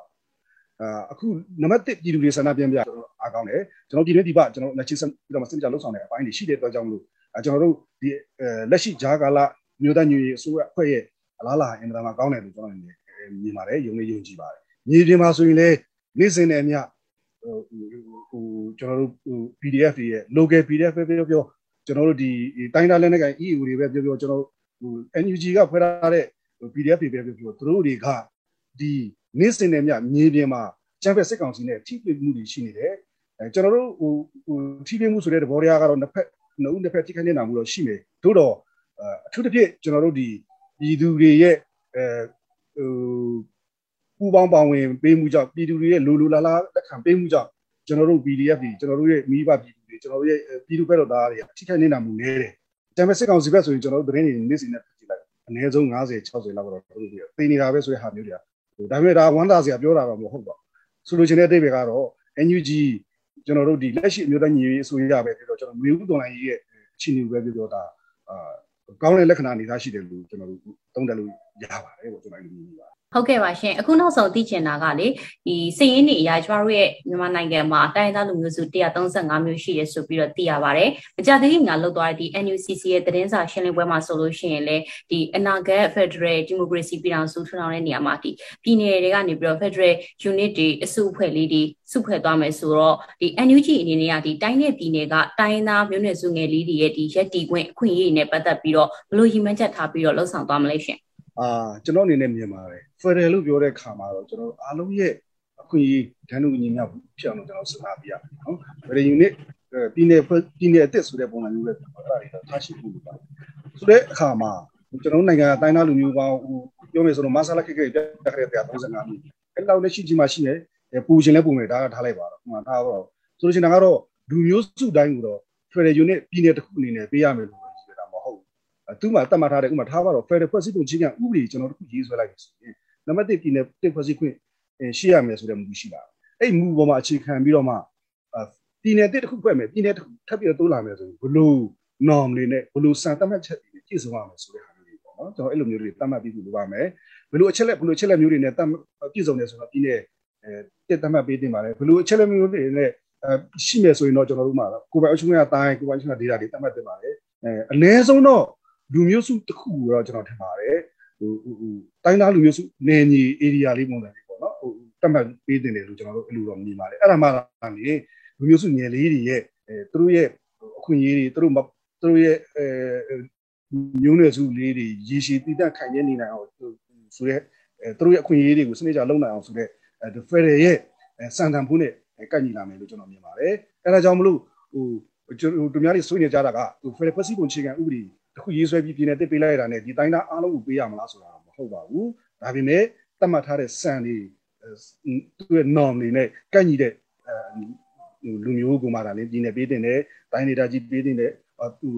အာအခုနံပါတ်1ပြည်သူတွေဆန္ဒပြန်ပြကျွန်တော်အားကောင်းတယ်ကျွန်တော်ပြည်တွင်းဒီပကျွန်တော်လက်ချင်းပြီးတော့မှစင်ကြလှုပ်ဆောင်တဲ့အပိုင်းတွေရှိတဲ့အတွက်ကြောင့်မလို့ကျွန်တော်တို့ဒီလက်ရှိဂျာကာလာမြို့သားညွေအစိုးရအဖွဲ့ရဲ့အလားလာအင်တာမှာကောင်းတယ်လို့ကျွန်တော်မြင်ပါတယ်ယုံနေယုံကြည်ပါတယ်မြေပြင်မှာဆိုရင်လည်းနေ့စဉ်နဲ့အမျှ ဟိုဟိုကျွန်တော်တို့ဟို PDF တွေရဲ့ local PDF ပဲပြောပြောကျွန်တော်တို့ဒီတိုင်းသားလက်နက်ကိုင် EU တွေပဲပြောပြောကျွန်တော်ဟို NUG ကဖွဲ့ထားတဲ့ PDF တွေပဲပြောပြောသူတို့တွေကဒီနေ့စဉ်နဲ့မျှမြေပြင်မှာချမ်းဖက်စစ်ကောင်စီနဲ့ထိတွေ့မှုတွေရှိနေတယ်အဲကျွန်တော်တို့ဟိုဟိုထိတွေ့မှုဆိုတဲ့သဘောတရားကတော့နှစ်ဖက်နှစ်ဦးနှစ်ဖက်ထိခိုက်နေတာမျိုးတော့ရှိမယ်သို့တော့အထူးသဖြင့်ကျွန်တော်တို့ဒီပြည်သူတွေရဲ့အဲဟို ပူပေါင်းပါဝင်ပေးမှုကြောင့်ပြည်သူတွေရဲ့လိုလိုလားလားလက်ခံပေးမှုကြောင့်ကျွန်တော်တို့ PDF တွေကျွန်တော်တို့ရဲ့မိဘပြည်သူတွေကျွန်တော်တို့ရဲ့ပြည်သူဘက်တော်သားတွေအထိခိုက်နေတာမျိုးနေတယ်။တမ်ပဲစစ်ကောင်စီဘက်ဆိုရင်ကျွန်တော်တို့သတင်းတွေနေ့စဉ်နဲ့ကြည့်လိုက်အနည်းဆုံး90 60လောက်တော့တို့ပြသိနေတာပဲဆိုတဲ့ဟာမျိုးတွေကဟိုဒါပေမဲ့ဒါဝမ်းသာစရာပြောတာတော့မဟုတ်ပါဘူးဆိုလိုချင်တဲ့အတိတ်ပဲကတော့ NUG ကျွန်တော်တို့ဒီလက်ရှိအမျိုးသားညီညွတ်ရေးအစိုးရပဲပြီးတော့ကျွန်တော်မျိုးဦးတော်လိုင်းကြီးရဲ့အခြေအနေပဲပြီးတော့ဒါအာကောင်းတဲ့လက္ခဏာအနေသားရှိတယ်လို့ကျွန်တော်တို့သုံးသပ်လို့ရပါတယ်ပေါ့ကျွန်တော်တို့မြင်ပါ ဟုတ်ကဲ့ပါရှင်အခုနောက်ဆုံးသိချင်တာကလေဒီစည်ရင်းနေအရာကျမတို့ရဲ့မြန်မာနိုင်ငံမှာတိုင်းသားလူမျိုးစု135မျိုးရှိတယ်ဆိုပြီးတော့သိရပါတယ်။မကြသေးခင်ကလောက်သွားတဲ့ဒီ NUCC ရဲ့သတင်းစာရှင်းလင်းပွဲမှာဆိုလို့ရှိရင်လေဒီအနာဂတ် Federal Democracy ပြည်ထောင်စုထူထောင်တဲ့နေရာမှာဒီပြည်နယ်တွေကနေပြီးတော့ Federal Unit တွေအစုအဖွဲ့လေးတွေစုဖွဲ့သွားမယ်ဆိုတော့ဒီ NUG အနေနဲ့ကဒီတိုင်းနဲ့ပြည်နယ်ကတိုင်းသားမျိုးနွယ်စုငယ်လေးတွေရဲ့ဒီရက်တီခွင့်အခွင့်အရေးနဲ့ပတ်သက်ပြီးတော့ဘယ်လိုရည်မှန်းချက်ထားပြီးတော့လှုပ်ဆောင်သွားမလဲရှင်။ အာကျွန်တော်အနေနဲ့မြင်ပါတယ် Federal လို့ပြောတဲ့ခါမှာတော့ကျွန်တော်အားလုံးရဲ့အခွင့်အရေးဒဏ်တို့ညီမျှဖြစ်အောင်ကျွန်တော်စဉ်းစားပြရမယ်နော် Federal Unit ပြည်နယ်ပြည်နယ်အသစ်ဆိုတဲ့ပုံစံမျိုးပဲအဲ့ဒါတွေတော့ထားရှိဖို့လိုပါတယ်ဆိုတဲ့အခါမှာကျွန်တော်နိုင်ငံတိုင်းသားလူမျိုးပေါင်းဟိုပြောမယ်ဆိုတော့မဆာလာခိခိပြတ်ခဲ့တဲ့35မျိုးအဲ့လောက်လက်ရှိကြီးမှရှိတယ်ပူရှင်လဲပူမယ်ဒါကထားလိုက်ပါတော့ဟိုမှာထားတော့ဆိုလို့ရှိရင်ကတော့လူမျိုးစုတိုင်းကိုတော့ Federal Unit ပြည်နယ်တစ်ခုအနေနဲ့ပေးရမယ်လို့ပြောတာမဟုတ်ဘူး သူ့မှာတတ်မှတ်ထားတဲ့ဥပမာထားပါတော့ Federal ဖွဲ့စည်းပုံချင်းကဥပဒေကျွန်တော်တို့ရေးဆွဲလိုက်ပြီဆိုရင်နံပါတ်1ပြည်နယ်တစ်ဖွဲ့စည်းခွင့်ရှိရမယ်ဆိုတဲ့မူရှိတာအဲ့မူပေါ်မှာအခြေခံပြီးတော့မှပြည်နယ်တစ်တစ်ခုဖွဲ့မယ်ပြည်နယ်တစ်ခုထပ်ပြီးတော့တိုးလာမယ်ဆိုရင်ဘလို့ norm တွေနဲ့ဘလို့စံသတ်မှတ်ချက်တွေနဲ့ပြည့်စုံရမယ်ဆိုတဲ့ဟာမျိုးတွေပေါ့နော်ကျွန်တော်အဲ့လိုမျိုးတွေသတ်မှတ်ပြီးလို့ပါမယ်ဘလို့အချက်လက်ဘလို့အချက်လက်မျိုးတွေနဲ့တတ်ပြည့်စုံတယ်ဆိုတော့ပြည်နယ်အဲတစ်သတ်မှတ်ပေးတင်ပါတယ်ဘလို့အချက်လက်မျိုးတွေနဲ့အဲရှိမယ်ဆိုရင်တော့ကျွန်တော်တို့မှာကိုယ်ပိုင်အချုပ်ရတိုင်းကိုယ်ပိုင်အချုပ်ရ data တွေသတ်မှတ်တင်ပါတယ်အဲအနည်းဆုံးတော့ လူမျိုးစုတစ်ခုတော့ကျွန်တော်ထင်ပါတယ်ဟိုဟိုတိုင်းသားလူမျိုးစုနယ်ညီ area လေးပုံစံလေးပေါ့နော်ဟိုတတ်မှတ်ပေးတင်တယ်လို့ကျွန်တော်တို့အဲ့လိုတော့မြင်ပါတယ်အဲ့ဒါမှလည်းလူမျိုးစုငယ်လေးတွေရဲ့အဲသူတို့ရဲ့အခွင့်အရေးတွေသူတို့သူတို့ရဲ့အဲမျိုးနွယ်စုလေးတွေရေရှည်တည်တံ့ခိုင်မြဲနေနိုင်အောင်ဆိုရဲအဲသူတို့ရဲ့အခွင့်အရေးတွေကိုစနစ်ကျလုပ်နိုင်အောင်ဆိုတဲ့အဲ Federal ရဲ့စံတန်ဖိုးနဲ့ကန့်ညီလာမယ်လို့ကျွန်တော်မြင်ပါတယ်အဲဒါကြောင့်မလို့ဟိုကျွန်တော်တို့များလေးဆွေးနွေးကြတာကဟို Federal ဖွဲ့စည်းပုံအခြေခံဥပဒေ တခုရေးဆွဲပြီးပြည်နယ်တစ်ပေးလိုက်တာနဲ့ဒီတိုင်းသားအားလုံးကိုပေးရမလားဆိုတာမဟုတ်ပါဘူးဒါပေမဲ့သတ်မှတ်ထားတဲ့စံတွေသူ့ရဲ့ norm တွေနဲ့ကန့်ညီတဲ့လူမျိုးကိုမှဒါလည်းပြည်နယ်ပေးတင်တယ်တိုင်းဒေသကြီးပေးတင်တယ်သူ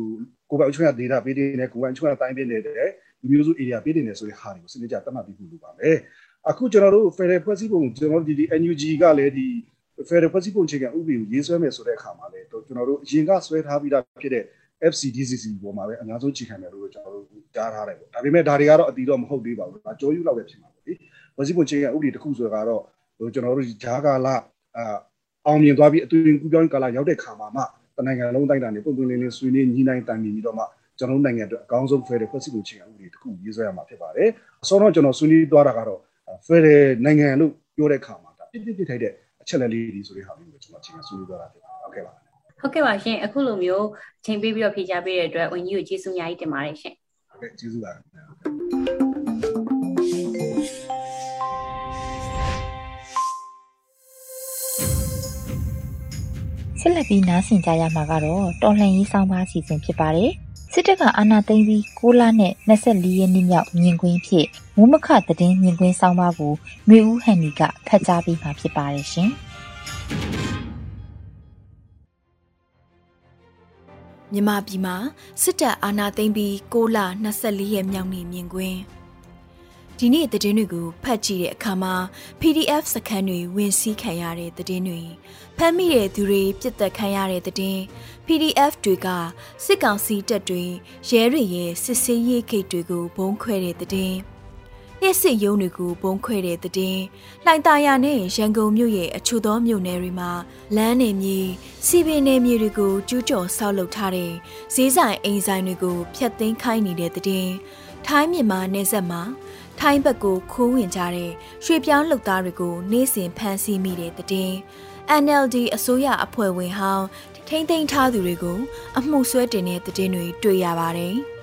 ကိုယ်ပိုင်အချုပ်ရဒေတာပေးတင်တယ်ကိုယ်ပိုင်အချုပ်ရတိုင်းပေးတင်တယ်လူမျိုးစု area ပေးတင်တယ်ဆိုတဲ့ဟာတွေကိုစနစ်ကျသတ်မှတ်ပြီးလို့ပါမယ်အခုကျွန်တော်တို့ Federal ဖွဲ့စည်းပုံကျွန်တော်တို့ဒီ NUG ကလည်းဒီ Federal ဖွဲ့စည်းပုံအခြေခံဥပဒေကိုရေးဆွဲမယ်ဆိုတဲ့အခါမှာလည်းကျွန်တော်တို့အရင်ကဆွဲထားပြီးသားဖြစ်တဲ့ FCDCC ပေါ်မှာပဲအများဆုံးချိန်ခံတယ်လို့ကျွန်တော်တို့ကြားထားတယ်ပေါ့ဒါပေမဲ့ဒါတွေကတော့အတီးတော့မဟုတ်သေးပါဘူးဒါကြောယူလောက်ပဲဖြစ်မှာပေါ့လေဖွဲ့စည်းပုံချိန်ခံဥပဒေတစ်ခုဆိုတော့ဟိုကျွန်တော်တို့ဂျာကာလာအာအောင်မြင်သွားပြီးအသွင်ကူးပြောင်းကာလရောက်တဲ့ခါမှာမှတနိုင်ငံလုံးတိုင်းတာနေပုံသွင်းလင်းလင်းဆွေးနွေးညီနိုင်တိုင်မြင်ပြီးတော့မှကျွန်တော်တို့နိုင်ငံအတွက်အကောင်းဆုံးဖယ်တဲ့ဖွဲ့စည်းပုံချိန်ခံဥပဒေတစ်ခုရေးဆွဲရမှာဖြစ်ပါတယ်အစောတော့ကျွန်တော်ဆွေးနွေးသွားတာကတော့ဖယ်တဲ့နိုင်ငံလို့ပြောတဲ့ခါမှာဒါပြစ်ပြစ်ပြစ်ထိုက်တဲ့အချက်လက်လေးတွေဆိုတဲ့ဟာမျိုးကိုကျွန်တော်ချိန်ခံဆွေးနွေးသွားတာဖြစ်ပါတယ်ဟုတ်ကဲ့ပါ ဟုတ်ကဲ့ပါရှင်အခုလိုမျိုးချိန်ပေးပြီးတော့ဖြေချပေးတဲ့အတွက်ဝန်ကြီးကိုကျေးဇူးအများကြီးတင်ပါတယ်ရှင်ဟုတ်ကဲ့ကျေးဇူးပါဆက်လက်ပြီးနားဆင်ကြရမှာကတော့တော်လှန်ရေးဆောင်ပါစီစဉ်ဖြစ်ပါတယ်စစ်တပ်ကအာဏာသိမ်းပြီး6လနဲ့24ရက်နေ့မြောက်မြင်ကွင်းဖြစ်ဝုမခသတင်းမြင်ကွင်းဆောင်ပါကိုမျိုးဦးဟန်နီကဖတ်ကြားပေးမှာဖြစ်ပါတယ်ရှင်။ မြန်မာပြည်မှာစစ်တပ်အာဏာသိမ်းပြီး6လ24ရက်မြောက်နေ့မြင်ကွင်းဒီနေ့သတင်းတွေကိုဖတ်ကြည့်တဲ့အခါမှာ PDF စခန်းတွေဝင်စီးခံရတဲ့သတင်းတွေဖမ်းမိတဲ့သူတွေပြစ်ဒဏ်ခံရတဲ့သတင်း PDF တွေကစစ်ကောင်စီတပ်တွေရဲတွေရဲ့စစ်ဆေးရေးဂိတ်တွေကိုဘုံခွဲတဲ့သတင်း လျှက်စစ်ရုံးတွေကိုပုံခွဲတဲ့တဲ့တင်လှိုင်သာယာနဲ့ရန်ကုန်မြို့ရဲ့အချို့သောမြို့နယ်တွေမှာလမ်းနယ်မြေစီပင်နယ်မြေတွေကိုကျူးကျော်ဆောက်လုပ်ထားတဲ့ဈေးဆိုင်အိမ်ဆိုင်တွေကိုဖျက်သိမ်းခိုင်းနေတဲ့တဲ့တင်ထိုင်းမြန်မာနယ်စပ်မှာထိုင်းဘက်ကိုခိုးဝင်ကြတဲ့ရွှေပြောင်းလုပ်သားတွေကိုနေ့စဉ်ဖမ်းဆီးမိတဲ့တဲ့တင် NLD အစိုးရအဖွဲ့ဝင်ဟောင်းထိမ့်သိမ်းထားသူတွေကိုအမှုဆွဲတင်တဲ့တဲ့တွေတွေ့ရပါတယ်။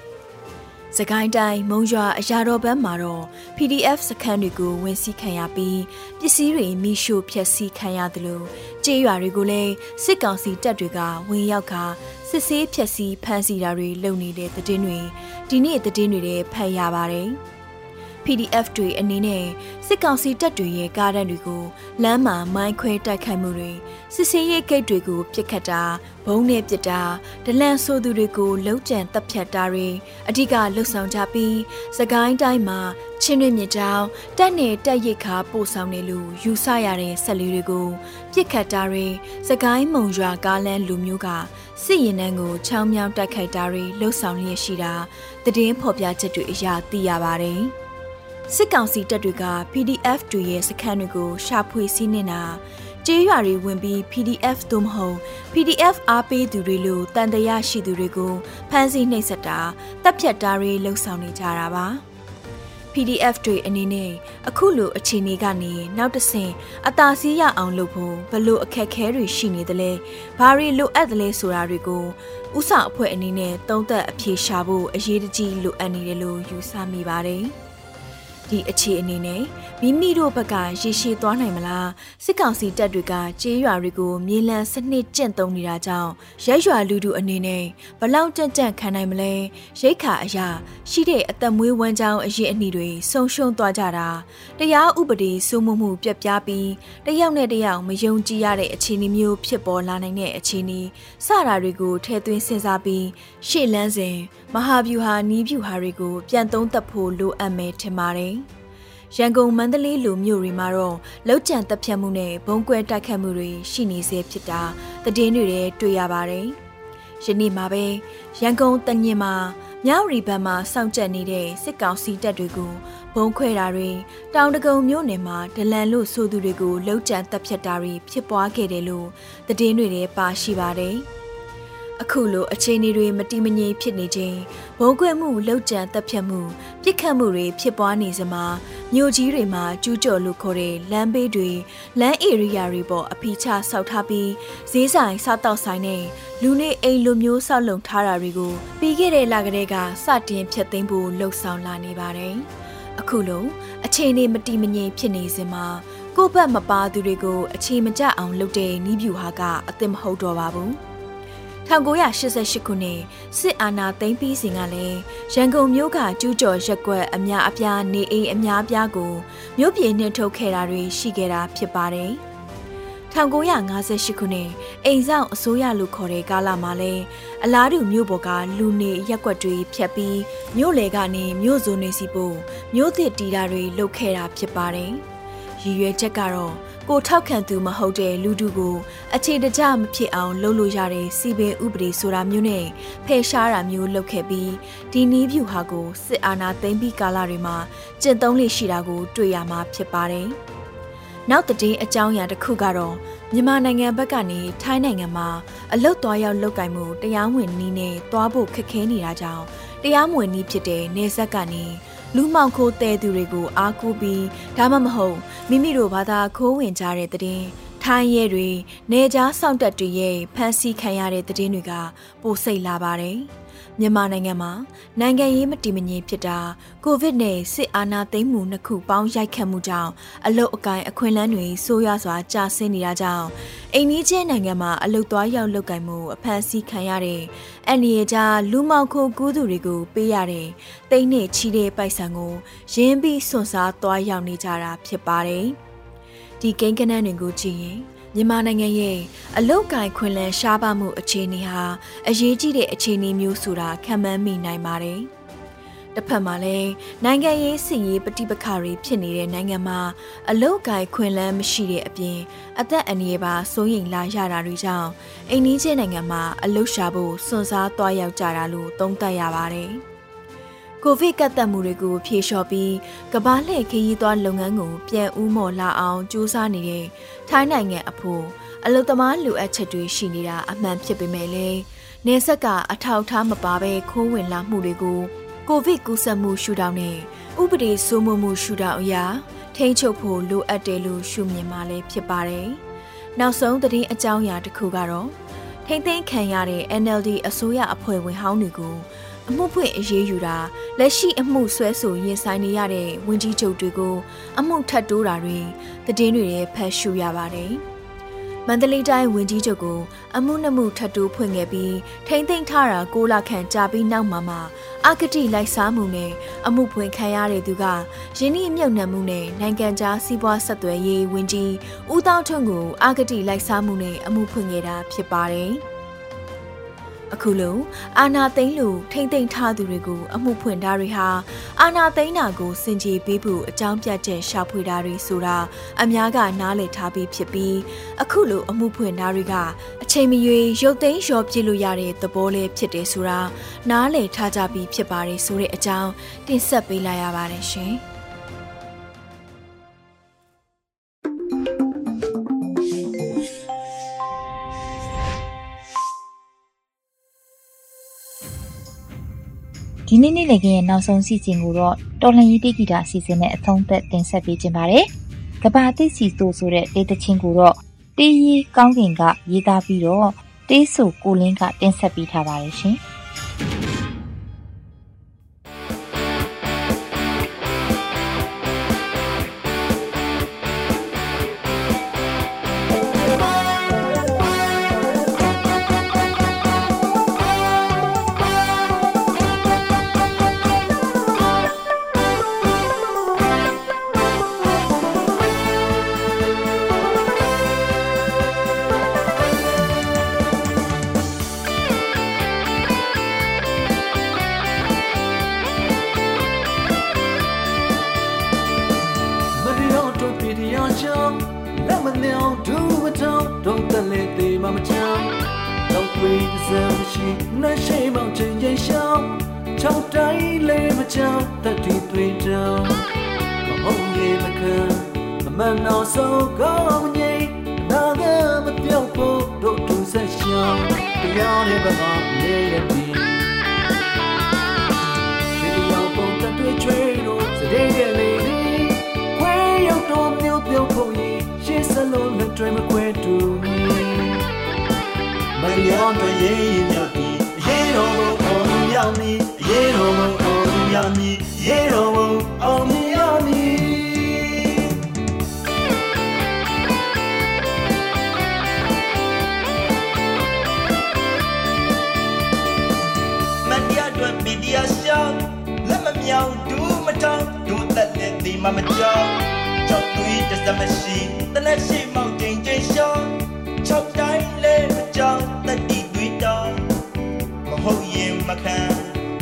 စကိုင်းတိုင်းမုံရွာအရာတော်ဘက်မှာတော့ PDF စခန်းတွေကိုဝင်စီးခံရပြီးပစ္စည်းတွေမိရှို့ဖျက်ဆီးခံရသလိုကြေးရွာတွေကိုလည်းစစ်ကောင်စီတပ်တွေကဝင်ရောက်ကာစစ်ဆေးဖျက်ဆီးဖမ်းဆီးတာတွေလုပ်နေတဲ့တဲ့တင်တွေဒီနေ့တဲ့တင်တွေဖတ်ရပါတယ်။ PDF တွေအနေနဲ့ စစ်ကောင်စီတပ်တွေရဲ့ကားတန်းတွေကိုလမ်းမှာမိုင်းခွဲတိုက်ခိုက်မှုတွေစစ်ဆေးရေးဂိတ်တွေကိုပစ်ခတ်တာဘုံနဲ့ပစ်တာဒလန်ဆိုသူတွေကိုလုံးကျန်တပ်ဖြတ်တာတွေအဓိကလှုပ်ဆောင်ကြပြီးစကိုင်းတိုင်းမှာချင်းတွင်မြစ်တောင်တက်နေတက်ရိတ်ခါပို့ဆောင်နေလို့ယူဆရတဲ့ဆက်လေးတွေကိုပြစ်ခတ်တာတွေစကိုင်းမုံရွာကားလမ်းလူမျိုးကစစ်ရင်နှန်းကိုချောင်းမြောင်းတိုက်ခိုက်တာတွေလှုပ်ဆောင်လျက်ရှိတာတည်င်းဖော်ပြချက်တွေအရသိရပါတယ်။ စစ်ကောင်စီတပ်တွေက PDF တွေရဲ့စခန်းတွေကိုရှာဖွေစီးနေတာကျေးရွာတွေဝင်ပြီး PDF သို့မဟုတ် PDF အားပေးသူတွေလိုတန်တရာရှိသူတွေကိုဖမ်းဆီးနှိပ်စက်တာတပ်ဖြတ်တာတွေလှုပ်ဆောင်နေကြတာပါ PDF တွေအနေနဲ့အခုလိုအခြေအနေကနေနောက်တဆင့်အသာစီးရအောင်လုပ်ဖို့ဘလို့အခက်ခဲတွေရှိနေသလဲဘာတွေလိုအပ်သလဲဆိုတာတွေကိုဥစအဖွဲ့အနေနဲ့တုံးသက်အဖြေရှာဖို့အရေးတကြီးလိုအပ်နေတယ်လို့ယူဆမိပါတယ်။ ဒီအခြေအနေနဲ့မိမိတို့ဘက်ကရေရှည်သွားနိုင်မလားစစ်ကောင်စီတပ်တွေကကြေးရွာတွေကိုမြေလံစနစ်ကျင့်သုံးနေတာကြောင့်ရဲရွာလူထုအနေနဲ့ဘလောက်ကြံ့ကြံ့ခံနိုင်မလဲရိတ်ခါအရာရှိတဲ့အသက်မွေးဝမ်းကြောင်းအရေးအနှီးတွေဆုံရှုံသွားကြတာတရားဥပဒေစိုးမိုးမှုပြက်ပြားပြီးတယောက်နဲ့တယောက်မယုံကြည်ရတဲ့အခြေအနေမျိုးဖြစ်ပေါ်လာနိုင်တဲ့အခြေအနေစတာတွေကိုထည့်သွင်းစဉ်းစားပြီးရှေ့လန်းစဉ်မဟာဗျူဟာနီးဗျူဟာတွေကိုပြန်သုံးသပ်ဖို့လိုအပ်မယ်ထင်ပါတယ် ရန်ကုန်မန္တလေးလိုမြို့တွေမှာတော့လောက်ကျန်တပ်ဖြတ်မှုနဲ့ဘုံကွဲတိုက်ခတ်မှုတွေရှိနေစေဖြစ်တာတည်င်းတွေတွေ့ရပါတယ်။ယနေ့မှာပဲရန်ကုန်တငင်မှာမြောက်ရီဘက်မှာစောင့်ကြပ်နေတဲ့စစ်ကောင်စီတပ်တွေကိုဘုံခွဲတာတွေတောင်တကုံမြို့နယ်မှာဒလန်လို့ဆိုသူတွေကိုလောက်ကျန်တပ်ဖြတ်တာတွေဖြစ်ပွားခဲ့တယ်လို့တည်င်းတွေပါရှိပါတယ်။ အခုလိုအခြေအနေတွေမတိမငြိမ်ဖြစ်နေခြင်းဘုံကွယ်မှုလောက်ကျန်တပ်ဖြတ်မှုပြစ်ခတ်မှုတွေဖြစ်ပွားနေစမှာမြို့ကြီးတွေမှာကျူးကျော်လို့ခေါ်တဲ့လမ်းဘေးတွေလမ်းဧရိယာတွေပေါ်အဖိချဆောက်ထားပြီးဈေးဆိုင်စားတောက်ဆိုင်နဲ့လူနေအိမ်လိုမျိုးဆောက်လုပ်ထားတာတွေကိုပြီးခဲ့တဲ့လကတည်းကစတင်ဖျက်သိမ်းဖို့လှုံ့ဆော်လာနေပါတယ်။အခုလိုအခြေအနေမတိမငြိမ်ဖြစ်နေစမှာကိုယ့်ဘက်မပါသူတွေကိုအခြေမကျအောင်လုပ်တဲ့နီးဗျူဟာကအသစ်မဟုတ်တော့ပါဘူး။ 1988ခုနှစ်စစ်အာဏာသိမ်းပြီးစဉ်ကလည်းရန်ကုန်မြို့ကကျူးကျော်ရက်ကွက်အများအပြားနေအိမ်အများအပြားကိုမြို့ပြည်နှင်ထုတ်ခဲ့တာတွေရှိခဲ့တာဖြစ်ပါတယ်။1958ခုနှစ်အိမ်ဆောင်အစိုးရလို့ခေါ်တဲ့ကာလမှာလဲအလားတူမြို့ပေါ်ကလူနေရက်ကွက်တွေဖြတ်ပြီးမြို့လေကနေမြို့စုံနေစီပို့မြို့သစ်တီတာတွေလုပ်ခဲ့တာဖြစ်ပါတယ်။ရည်ရွယ်ချက်ကတော့ ကိုထောက်ခံသူမဟုတ်တဲ့လူတူကိုအခြေတကျမဖြစ်အောင်လုပ်လို့ရတဲ့စီပင်ဥပဒေဆိုတာမျိုးနဲ့ဖယ်ရှားတာမျိုးလုပ်ခဲ့ပြီးဒီနီးဗျူဟာကိုစစ်အာဏာသိမ်းပြီးကာလတွေမှာကျင့်သုံးလေရှိတာကို တွေ့ရမှာဖြစ်ပါတယ်။နောက်တည်င်းအကြောင်းအရာတစ်ခုကတော့မြန်မာနိုင်ငံဘက်ကနေထိုင်းနိုင်ငံမှာအလုတ်သွားရောက်လုပ်ကင်မှုတရားဝင်နည်းနဲ့သွားဖို့ခက်ခဲနေတာကြောင့်တရားမဝင်နည်းဖြစ်တဲ့နေဆက်ကနေ လူမှောင်ခိုတဲသူတွေကိုအားကိုးပြီးဒါမှမဟုတ်မိမိတို့ဘာသာခိုးဝင်ကြတဲ့တဲ့ထိုင်းရဲတွေနေကြားစောင့်တက်တွေရဲ့ဖမ်းဆီးခံရတဲ့တဲ့တွေကပိုစိတ်လာပါတယ်။ မြန်မာနိုင်ငံမှာနိုင်ငံရေးမတည်မငြိမ်ဖြစ်တာကိုဗစ်နဲ့စစ်အာဏာသိမ်းမှုနှစ်ခုပေါင်းရိုက်ခတ်မှုကြောင့်အလုတ်အကင်အခွင့်အလမ်းတွေဆိုးရွားစွာကျဆင်းနေတာကြောင့်အိမ်နီးချင်းနိုင်ငံမှာအလုတ်သွားရောက်လုပ်ကင်မှုအဖမ်းဆီးခံရတဲ့အန်ရီကြားလူမောင်ခိုကူးသူတွေကိုပေးရတဲ့တိတ်နဲ့ချီတဲ့ပိုက်ဆံကိုရင်းပြီးစွန့်စားသွားရောက်နေကြတာဖြစ်ပါတယ်။ဒီကိန်းကနန်းတွေကိုကြည့်ရင် မြန်မာနိုင်ငံရဲ့အလုတ်ကင်ခွင်လန်းရှားပါမှုအခြေအနေဟာအရေးကြီးတဲ့အခြေအနေမျိုးဆိုတာခံမှန်းမိနိုင်ပါတယ်။တစ်ဖက်မှာလည်းနိုင်ငံရေးစီရေးပဋိပက္ခတွေဖြစ်နေတဲ့နိုင်ငံမှာအလုတ်ကိုင်ခွင်လန်းမရှိတဲ့အပြင်အသက်အန္တရာယ်ပါစိုးရိမ်လာရတာတွေကြောင့်အိမ်နီးချင်းနိုင်ငံမှာအလုတ်ရှာဖို့စွန့်စားသွားရောက်ကြတာလို့သုံးသပ်ရပါတယ်။ ကိုဗစ်ကတ်သက်မှုတွေကိုဖြေလျှော်ပြီးကဘာလှည့်ခရီးသွားလုပ်ငန်းကိုပြန်ဦးမော်လာအောင်ကြိုးစားနေတဲ့ထိုင်းနိုင်ငံအဖို့အလုသမားလူအပ်ချက်တွေရှိနေတာအမှန်ဖြစ်ပေမဲ့လည်းနေဆက်ကအထောက်အထားမပါဘဲခိုးဝင်လာမှုတွေကိုကိုဗစ်ကူးစက်မှုရှုထောင့်နဲ့ဥပဒေစိုးမိုးမှုရှုထောင့်အရာထိန်းချုပ်ဖို့လိုအပ်တယ်လို့ရှုမြင်မှလည်းဖြစ်ပါတယ်။နောက်ဆုံးသတင်းအကြောင်းအရာတစ်ခုကတော့ထိမ့်သိမ်းခံရတဲ့ NLD အစိုးရအဖွဲ့ဝင်ဟောင်းတွေကို အမှုဖွင့်အရေးယူတာလက်ရှိအမှုဆွဲဆိုရင်ဆိုင်နေရတဲ့ဝန်ကြီးချုပ်တွေကိုအမှုထပ်တိုးတာတွေသတင်းတွေရဲ့ဖတ်ရှုရပါတယ်။မန္တလေးတိုင်းဝန်ကြီးချုပ်ကိုအမှုနှမှုထပ်တိုးဖွင့်ခဲ့ပြီးထိမ့်သိမ်းထားတာ6လခန့်ကြာပြီးနောက်မှာမှအကတိလိုက်စားမှုနဲ့အမှုဖွင့်ခံရတဲ့သူကရင်းနှီးမြုပ်နှံမှုနဲ့နိုင်ငံခြားစီးပွားဆက်သွယ်ရေးဝန်ကြီးဦးတောင်းထွန်းကိုအကတိလိုက်စားမှုနဲ့အမှုဖွင့်ခဲ့တာဖြစ်ပါတယ်။ အခုလိုအာနာသိန်းလူထိမ့်သိမ့်ထားသူတွေကိုအမှုဖွင့်တာတွေဟာအာနာသိန်းနာကိုစင်ကြေပေးဖို့အကြောင်းပြချက်ရှာဖွေတာတွေဆိုတာအများကနားလည်ထားပြီးဖြစ်ပြီးအခုလိုအမှုဖွင့်တာတွေကအချိန်မရွေးရုပ်သိမ်းလျှော်ပြစ်လို့ရတဲ့သဘောလေးဖြစ်တယ်ဆိုတာနားလည်ထားကြပြီးဖြစ်ပါတယ်ဆိုတဲ့အကြောင်းတင်ဆက်ပေးလိုက်ရပါတယ်ရှင်။ ဒီနေ့နေ့လည်ခင်းရဲ့နောက်ဆုံးစီစဉ်ကိုတော့တော်လှန်ရေးတိဂီတာအစီအစဉ်နဲ့အဆုံးသတ်တင်ဆက်ပေးခြင်းပါတယ်။ကဘာတိစီဆိုဆိုတဲ့တေးသချင်းကိုတော့တေးရီကောင်းကင်ကရေးသားပြီးတော့တေးဆိုကိုလင်းကတင်ဆက်ပေးထားပါတယ်ရှင်။ မှမကြောက်ကြောက်သွေးတစ်စမရှိတနက်ရှိမောက်ချိန်ချိန်ရှောင်းချောက်တိုင်းလဲမကြောက်တတိသွေးတောင်းမဟုတ်ရင်မခံ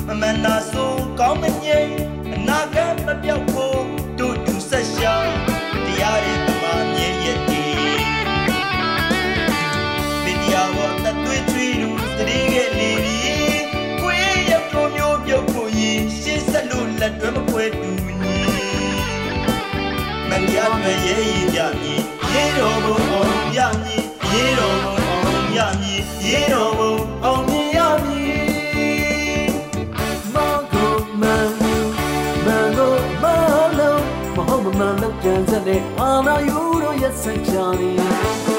မမနာဆိုကောင်းမငိမ့်အနာဂတ်မပြောက် တရားတွေရေးရကြမည်ရေးတော်ဘုံအောင်ရမည်ရေးတော်ဘုံအောင်ရမည်ရေးတော်ဘုံအောင်ရမည်မကိုမန်မန်ကိုမလုံးမဟုတ်မမှန်လို့ကြံစတဲ့အာနာယူတို့ရဲ့စံချာနေ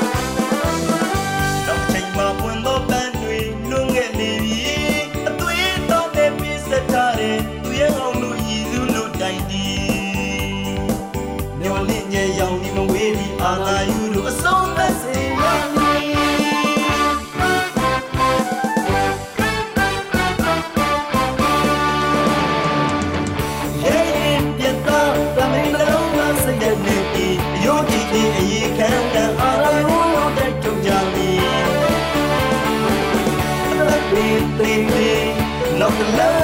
နော